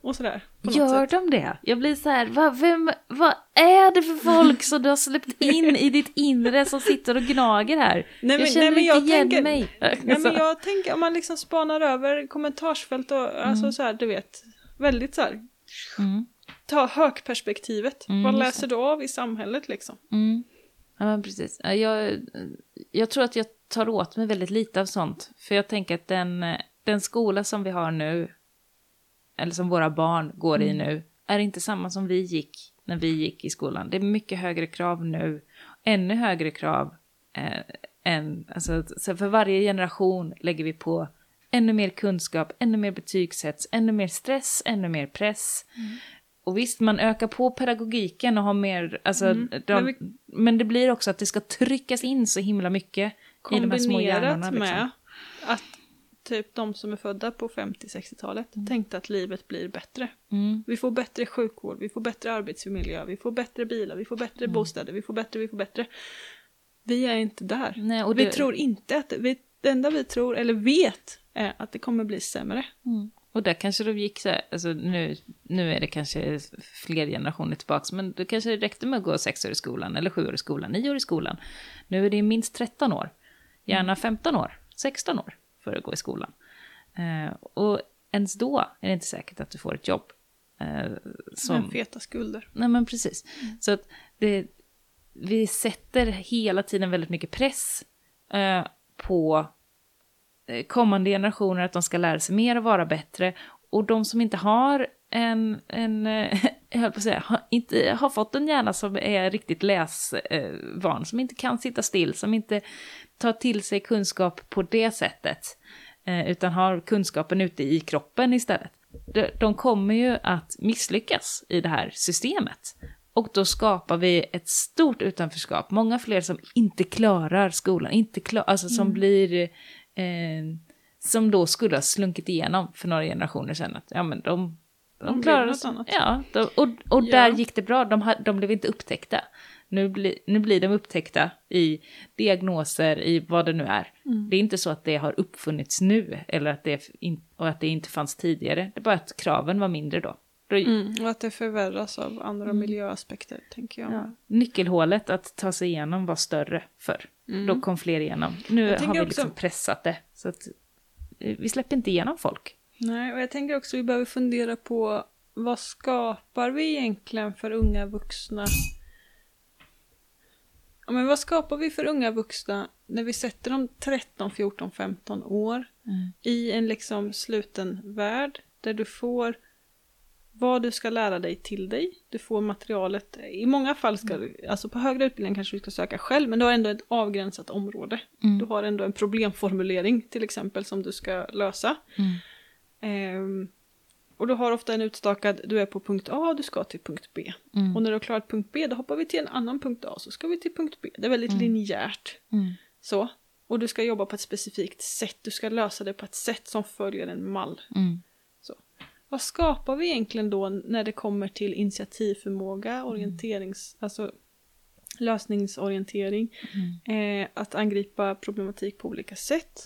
Och sådär.
Gör
sätt.
de det? Jag blir så här, vad, vem, vad är det för folk som du har släppt in i ditt inre som sitter och gnager här?
Nej, men-
jag känner
nej, men
inte
jag
igen
tänker-
mig.
Nej, men
Alltså,
jag tänker om man liksom spanar över kommentarsfält och alltså
Mm.
så här, du vet, väldigt så här,
mm,
ta högperspektivet.
Mm,
Vad läser du av i samhället liksom?
mm. Ja, men precis. Ja, Jag, jag tror att jag tar åt mig väldigt lite av sånt. För jag tänker att den, den skola som vi har nu, eller som våra barn går i nu, är inte samma som vi gick när vi gick i skolan. Det är mycket högre krav nu, ännu högre krav eh, än, alltså, så för varje generation lägger vi på ännu mer kunskap, ännu mer betygshets, ännu mer stress, ännu mer press. Och visst, man ökar på pedagogiken och har mer, alltså,
Mm.
de,
Men
men,
vi-
det blir också att det ska tryckas in så himla mycket i de här små hjärnorna. Liksom.
med att typ de som är födda på 50-60-talet tänkte att livet blir bättre.
Mm,
Vi får bättre sjukvård, vi får bättre arbetsmiljö, vi får bättre bilar, vi får bättre
Mm.
bostäder, vi får bättre, vi får bättre. Vi är inte där.
Nej, och
vi
det-
tror inte att, vi, det enda vi tror, eller vet, är att det kommer bli sämre.
mm. Och där kanske de gick så här, alltså nu, nu är det kanske fler generationer tillbaka, men det kanske räckte med att gå sex år i skolan, eller sju år i skolan, nio år i skolan. Nu är det minst 13 år, gärna 15 år, 16 år för att gå i skolan. Eh, och ens då är det inte säkert att du får ett jobb. Eh, som,
Med feta skulder.
Nej men precis. Så att det, vi sätter hela tiden väldigt mycket press eh, på kommande generationer att de ska lära sig mer och vara bättre. Och de som inte har en, en jag höll på att säga, har, inte, har fått en hjärna som är riktigt läsvan, som inte kan sitta still, som inte tar till sig kunskap på det sättet, eh, utan har kunskapen ute i kroppen istället. De, kommer ju att misslyckas i det här systemet. Och då skapar vi ett stort utanförskap. Många fler som inte klarar skolan, inte klar, alltså som blir... Eh, som då skulle ha slunkit igenom för några generationer sedan. Att, ja, men de, de,
De något
sig. Ja, de, och, och
Ja.
där gick det bra. De, de blev inte upptäckta. Nu, bli, nu blir de upptäckta i diagnoser, i vad det nu är. Det är inte så att det har uppfunnits nu, eller att det, in, och att det inte fanns tidigare. Det är bara att kraven var mindre då. då
Mm, och att det förvärras av andra miljöaspekter, tänker jag.
Mm. ja, nyckelhålet att ta sig igenom var större förr. Då kom fler igenom. Nu har vi
också-
liksom pressat det. Så att eh, vi släpper inte igenom folk.
Nej, och jag tänker också att vi behöver fundera på vad skapar vi egentligen för unga vuxna? Ja, men vad skapar vi för unga vuxna när vi sätter dem 13, 14, 15 år i en liksom sluten värld där du får vad du ska lära dig till dig. Du får materialet. I många fall ska du, alltså på högre utbildning kanske du ska söka själv, men du har ändå ett avgränsat område. Du har ändå en problemformulering till exempel som du ska lösa. Ehm, och du har ofta en utstakad, du är på punkt A, du ska till punkt B.
Mm.
Och när du har klarat punkt B, då hoppar vi till en annan punkt A, så ska vi till punkt B. Det är väldigt linjärt.
Mm.
Så. Och du ska jobba på ett specifikt sätt, du ska lösa det på ett sätt som följer en mall.
Mm.
Så. Vad skapar vi egentligen då när det kommer till initiativförmåga, orienterings, alltså lösningsorientering, eh, att angripa problematik på olika sätt.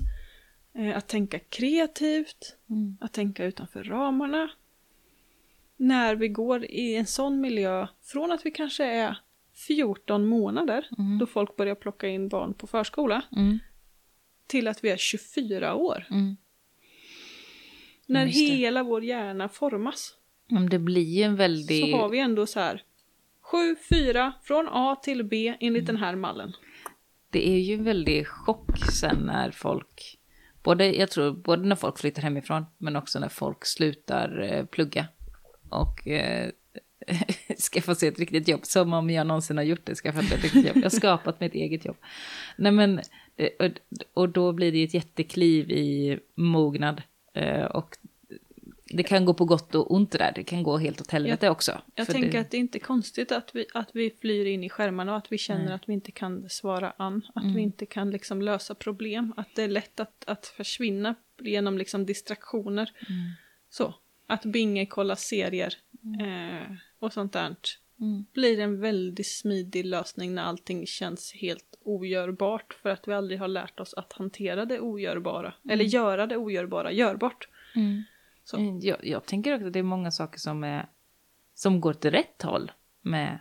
Eh, att tänka kreativt,
Mm.
att tänka utanför ramarna. När vi går i en sån miljö, från att vi kanske är 14 månader,
Mm.
då folk börjar plocka in barn på förskola,
Mm.
till att vi är 24 år.
Mm.
När hela vår hjärna formas.
Men det blir en väldig...
Så har vi ändå så här 7, 4, från A till B enligt den här mallen.
Det är ju en väldig chock sen när folk, både, jag tror, både när folk flyttar hemifrån, men också när folk slutar eh, plugga och eh, skaffar sig ett riktigt jobb, som om jag någonsin har gjort det, skaffat ett riktigt jobb. Jag har skapat mitt eget jobb. Nej men, eh, och, och då blir det ett jättekliv i mognad eh, och det kan gå på gott och ont det där, det kan gå helt åt helvete också.
Jag tänker
det,
att det är inte konstigt att vi, att vi flyr in i skärmarna och att vi känner
Nej.
att vi inte kan svara an. Att
Mm.
vi inte kan liksom lösa problem. Att det är lätt att, att försvinna genom liksom distraktioner.
Mm.
Så. Att binge, kolla serier eh, och sånt där.
Mm.
Blir en väldigt smidig lösning när allting känns helt ogörbart. För att vi aldrig har lärt oss att hantera det ogörbara. Eller göra det ogörbara görbart.
Mm.
Så.
Mm, Jag, jag tänker också att det är många saker som, är, som går till rätt håll med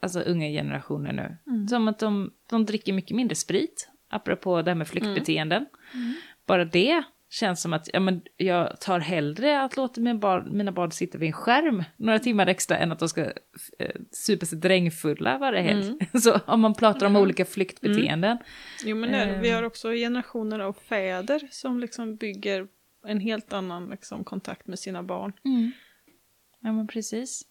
alltså, unga generationer nu.
Mm.
Som att de, de dricker mycket mindre sprit, apropå det här med flyktbeteenden.
Mm.
Bara det känns som att ja, men jag tar hellre att låta mina barn, mina barn sitta vid en skärm några timmar extra än att de ska eh, supa sig drängfulla varje helg.
Mm.
Så om man pratar om
Ja.
olika flyktbeteenden.
Jo men det, vi
Ehm.
har också generationer av fäder som liksom bygger en helt annan liksom, kontakt med sina barn.
Ja men precis.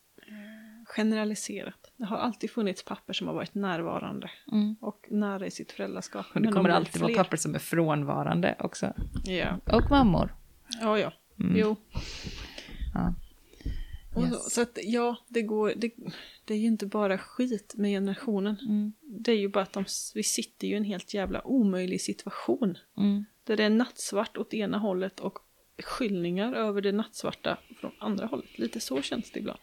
Generaliserat. Det har alltid funnits papper som har varit närvarande
Mm.
och nära i sitt föräldraskap.
Och det
men de
kommer
blir
alltid vara papper som är frånvarande också.
Ja,
Och mammor.
ja. ja.
Mm.
Jo.
Ja.
Och så,
Yes.
så att ja, det går... Det, det är ju inte bara skit med generationen.
Mm.
Det är ju bara att de, vi sitter ju i en helt jävla omöjlig situation.
Mm.
Där det är nattsvart åt ena hållet och skyllningar över det nattsvarta från andra hållet. Lite så känns det ibland.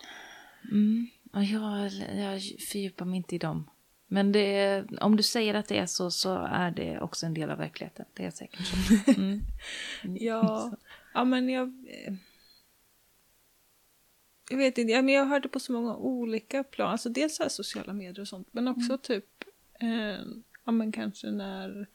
Mm. Ja, jag, jag fördjupar mig inte i dem. Men det om du säger att det är så, så är det också en del av verkligheten. Det är säkert så. Mm.
Ja, ja men jag... eh, Jag vet inte, ja, men jag det på så många olika plan. Alltså dels så sociala medier och sånt, men också typ... Eh, ja men kanske när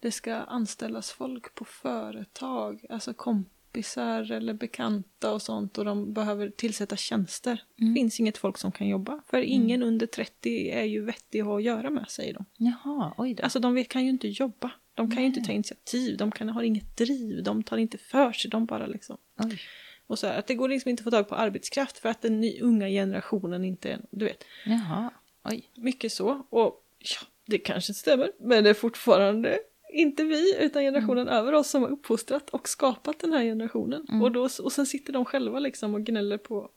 det ska anställas folk på företag. Alltså kompisar eller bekanta och sånt och de behöver tillsätta tjänster.
Mm.
Det finns inget folk som kan jobba. För ingen under 30 är ju vettig att ha att göra med, säger de.
Jaha, oj då.
Alltså de kan ju inte jobba. De kan ju inte ta initiativ, de kan, har inget driv, de tar inte för sig, de bara liksom...
Oj.
Och så här, att det går liksom inte att få tag på arbetskraft för att den ny, unga generationen inte är... Du vet,
Jaha, oj.
mycket så. Och ja, det kanske stämmer, men det är fortfarande inte vi, utan generationen över oss som har uppfostrat och skapat den här generationen.
Mm.
Och, då, och sen sitter de själva liksom och gnäller på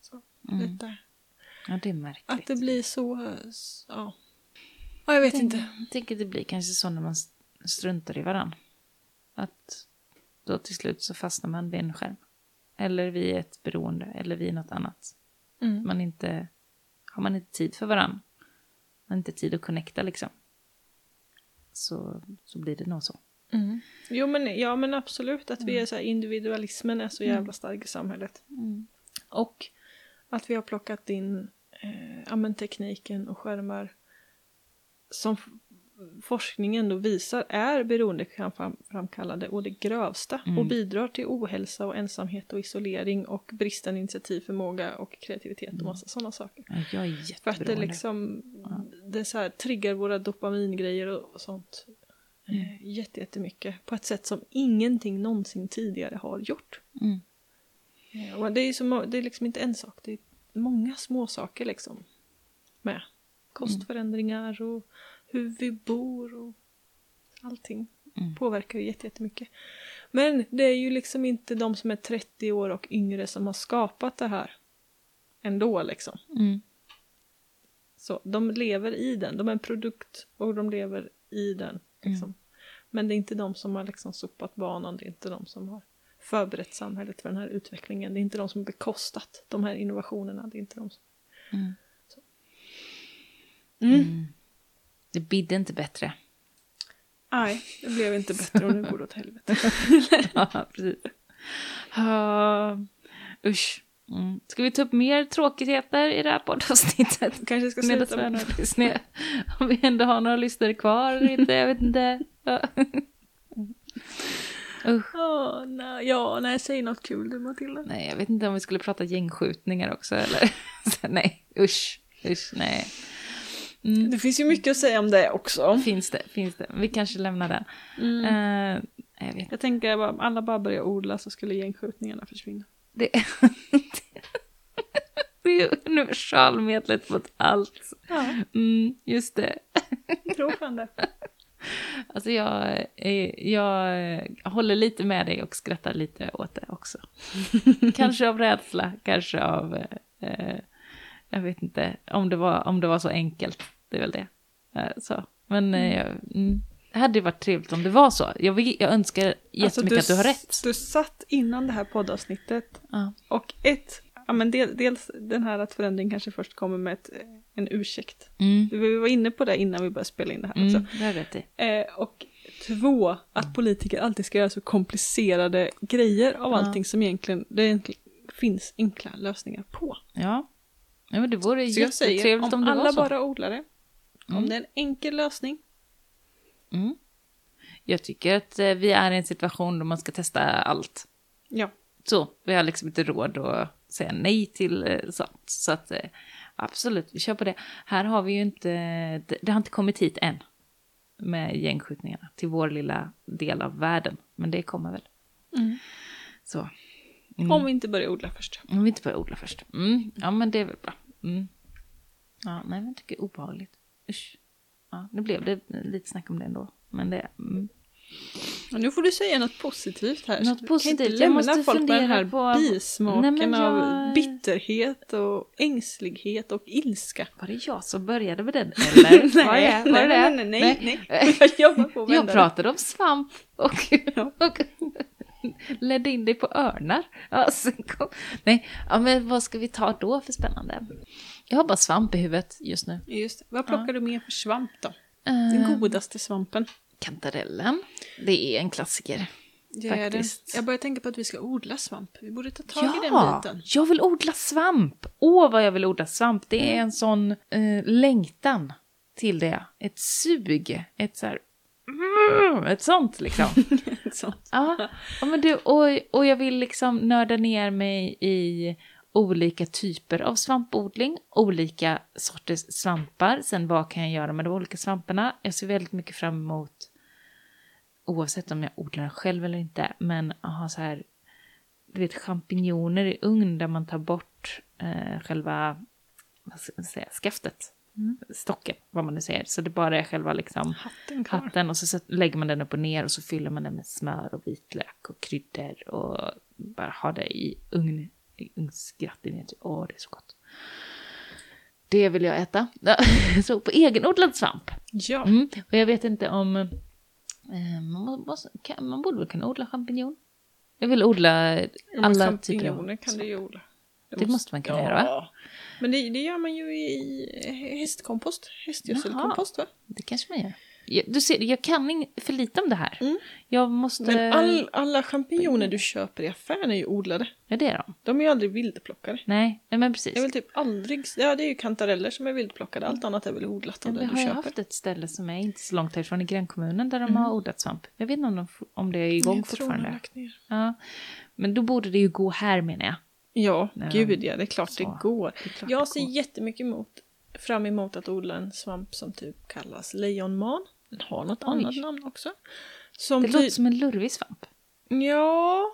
så,
Mm.
detta.
Ja, det är märkligt.
Att det blir så... Ja, ja jag vet
Tänk-
inte.
Jag tänker att det blir kanske så när man struntar i varann. Att då till slut så fastnar man vid en skärm. Eller vid ett beroende, eller vid något annat.
Mm.
Man inte, har man inte tid för varann, man har inte tid att connecta liksom. Så, så blir det nog så.
Mm. Jo men, ja men absolut att vi är så här, individualismen är så
Mm.
jävla stark i samhället. Och att vi har plockat in eh, ja, men tekniken och skärmar som forskningen då visar är beroendeframkallande och det grövsta
Mm.
och bidrar till ohälsa och ensamhet och isolering och bristande initiativförmåga och kreativitet och massa sådana saker.
Ja, jag är
För att
jätteberoende.
det liksom det så här, triggar våra dopamingrejer och, sånt eh, jätte, jättemycket på ett sätt som ingenting någonsin tidigare har gjort.
Mm.
Eh, Och det är, så, det är liksom inte en sak, det är många små saker liksom med. Kostförändringar och hur vi bor och allting
Mm.
påverkar ju jätte- jättemycket. Men det är ju liksom inte de som är 30 år och yngre som har skapat det här ändå liksom.
Mm.
Så de lever i den, de är en produkt och de lever i den. Liksom. Men det är inte de som har liksom sopat banan, det är inte de som har förberett samhället för den här utvecklingen. Det är inte de som har bekostat de här innovationerna. Det är inte de som...
Mm.
Så. Mm.
Det bidde inte bättre.
Nej, det blev inte bättre och nu går det åt helvete.
ja, precis. Uh, usch. Mm. Ska vi ta upp mer tråkigheter i det här poddavsnittet?
Kanske ska sluta med
Disney. Om vi ändå har några lyssnare kvar eller inte, jag vet inte. Usch.
Åh, nej, ja, nej, säg något kul du Matilda.
Nej, jag vet inte om vi skulle prata gängskjutningar också eller? Nej, usch, usch, nej. Mm.
Det finns ju mycket att säga om det också.
Finns det, finns det. Vi kanske lämnar den.
Mm.
Eh, jag vet
Jag tänker att alla bara börjar odla så skulle gängskjutningarna försvinna.
Det, det är ju universalmedlet mot allt.
Ja,
Mm, just det.
jag tror fan det.
Alltså jag, eh, jag håller lite med dig och skrattar lite åt det också. kanske av rädsla, kanske av... Eh, jag vet inte om det, var, om det var så enkelt. Det är väl det. Eh, så. Men eh, jag, mm, det hade varit trevligt om det var så. Jag, jag önskar jättemycket att du har rätt.
Du satt innan det här poddavsnittet
Ja.
och ett, ja men del, dels den här att förändring kanske först kommer med ett, en ursäkt.
Mm.
Vi var inne på det innan vi började spela in det här också.
Mm, det har du rätt i.
Eh, och två, att politiker alltid ska göra så komplicerade grejer av
Ja.
allting som egentligen det egentligen finns enkla lösningar på.
Ja. ja men det vore
Så jag säger,
jättetrevligt
om,
om, det
alla
var så.
bara odlar det, om
Mm.
det är en enkel lösning,
Mm. Jag tycker att eh, vi är i en situation där man ska testa allt.
ja.
Så, vi har liksom inte råd att säga nej till eh, sånt. Så att eh, absolut, vi kör på det. Här har vi ju inte, det, det har inte kommit hit än med gängskjutningarna till vår lilla del av världen. Men det kommer väl.
Mm.
Så. Mm.
Om vi inte börjar odla först.
Om vi inte börjar odla först. Mm. Ja, men det är väl bra. Mm. Ja, nej, men jag tycker det är obehagligt. Usch. Ja, nu blev det lite snack om det ändå. Men det... Mm.
Och nu får du säga något positivt här.
Något
Du kan
positivt.
inte
Jag
lämna
måste
folk med den här
på-
bismaken
Nej, men
av
jag-
bitterhet och ängslighet och ilska.
Var det jag som började med den? Eller? var det, var det
nej, nej, nej, nej. Jag jobbar på
Jag pratade om svamp och, och ledde in dig på örnar. Ja, kom, nej, ja, men vad ska vi ta då för spännande? Jag har bara svamp i huvudet just nu.
Just det. Vad plockar du med för svamp då?
Eh,
Den godaste svampen.
kantarellen. Det är en klassiker.
Det är det. Jag börjar tänka på att vi ska odla svamp. Vi borde ta tag i den
Ja,
biten.
jag vill odla svamp. Åh, vad jag vill odla svamp. Det är en sån eh, längtan till det. Ett sug. Ett så här... Mm, ett sånt liksom.
Så.
Ja, ja men du, och, och jag vill liksom nörda ner mig i olika typer av svampodling, olika sorters svampar, sen vad kan jag göra med de olika svamparna. Jag ser väldigt mycket fram emot, oavsett om jag odlar den själv eller inte, men att ha så här, du vet champinjoner i ugn där man tar bort eh, själva, vad ska man säga, skaftet. Stocken, vad man nu säger. Så det bara är själva liksom
Hatten
hatten och så lägger man den upp och ner och så fyller man den med smör och vitlök och kryddor och bara ha det i ugn, i ugnsgratinerat. Åh, det är så gott. Det vill jag äta. så på egenodlad svamp.
Ja.
Mm. Och jag vet inte om... Eh, man, må- måste, kan, man borde väl kunna odla champinjon? Jag vill odla alla typer
champinjoner
av...
kan du ju odla.
Det måste man kunna göra, va?
Men det, det gör man ju i hästkompost. Hästgödselkompost va?
Det kanske man gör. Jag, du ser, jag kan in, för lite om det här.
Mm.
Jag måste...
Men all, alla champinjoner du köper i affären är ju odlade.
Ja, det är de.
De är ju aldrig vildplockade.
Nej, men precis.
Jag vill typ aldrig... Ja, det är ju kantareller som är vildplockade. Allt annat är väl odlat av det
vi
du
har ju
köper.
haft ett ställe som är inte så långt härifrån i grannkommunen där de har odlat svamp. Jag vet inte om, de, om det är igång
jag tror de har
fortfarande.
lagt ner.
Ja. Men då borde det ju gå här menar jag.
Ja,
Nej,
gud ja, det är klart
så.
det går.
Det klart
Jag
det
ser
går.
jättemycket emot, fram emot att odla en svamp som typ kallas lejonman. Den har något
Oj.
annat namn också. Som
Det låter som en lurvig svamp.
Ja,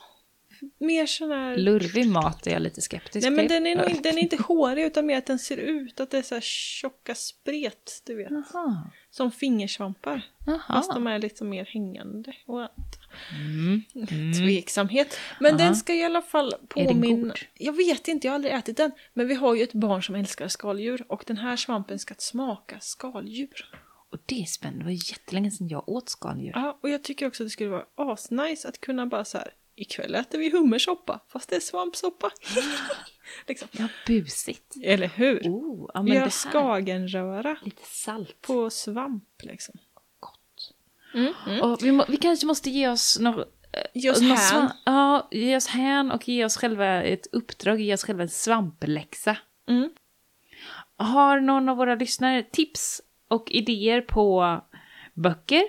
mer sån här...
Lurvig mat är jag lite skeptisk
Nej men
till.
den är, nog, inte- den är inte hårig utan mer att den ser ut att det är så här tjocka spret, du vet.
Jaha.
Som fingersvampar.
Jaha.
Fast de är lite mer hängande. Och
Mm. Mm.
Tveksamhet. Men
Ja.
den ska i alla fall
Är den
påminna...
god?
Jag vet inte, jag har aldrig ätit den. Men vi har ju ett barn som älskar skaldjur. Och den här svampen ska smaka skaldjur.
Och det är spännande. Det var jättelänge sedan jag åt skaldjur.
Ja, och jag tycker också att det skulle vara asnice att kunna bara så här. Ikväll äter vi hummersoppa, fast det är svampsoppa. liksom.
Ja, busigt.
Eller hur?
Oh, ja, men
gör skagenröra
Lite salt.
på svamp liksom.
Gott.
Mm, mm.
Och vi, må, vi kanske måste ge oss något...
Ge oss
något
hän.
Ja, ge oss hän och ge oss själva ett uppdrag, ge oss själva en svampläxa.
Mm.
Har någon av våra lyssnare tips och idéer på böcker,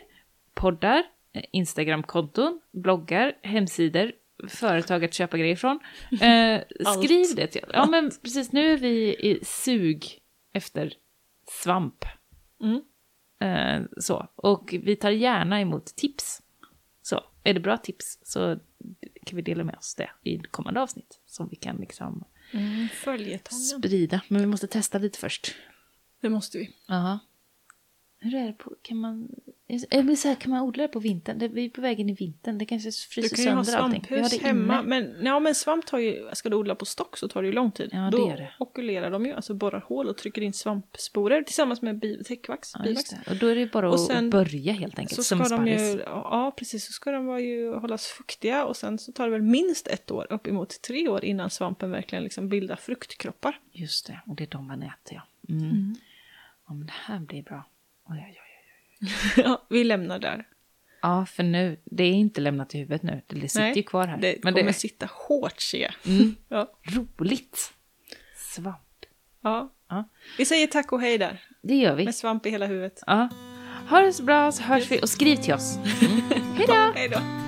poddar, Instagramkonton, bloggar, hemsidor, företag att köpa grejer från? Eh, skriv det till Ja, men precis nu är vi i sug efter svamp.
Mm.
Eh, så. Och vi tar gärna emot tips. Så, är det bra tips så kan vi dela med oss det i kommande avsnitt. Som vi kan liksom
Mm.
Sprida. Men vi måste testa lite först.
Det måste vi.
Ja. Hur är det på, kan man, jag vill säga, kan man odla det på vintern? Det, vi är på väg in i vintern, det kanske
Du
fryser
kan ju ha
sönder allting. Vi har
svamphus
det
hemma.
inne.
Men, ja, men svamp tar ju, ska du odla på stock så tar det ju lång tid.
Ja, det
Då
gör det.
okulerar de ju, alltså borrar hål och trycker in svampsporer tillsammans med bi- täckvax.
Ja,
bivax.
det. Och då är det bara
Och
att
sen-
börja helt enkelt,
Så
som
ska de
sparris.
ju, ja precis, så ska de vara ju hållas fuktiga och sen så tar det väl minst ett år, uppemot tre år innan svampen verkligen liksom bildar fruktkroppar.
Just det, och det är de man äter ja. Mm. Ja, men det här blir bra. Oj, oj, oj.
ja, vi lämnar där.
Ja, för nu, det är inte lämnat i huvudet nu. Det sitter
Nej,
ju kvar här.
Det
men
kommer
det
sitta hårt ser
mm,
Ja.
roligt. Svamp.
ja.
Ja,
Vi säger tack och hej där,
det gör vi.
med svamp i hela huvudet.
Ja. Ha det så bra så hörs vi och skriv till oss. Mm.
Hej då!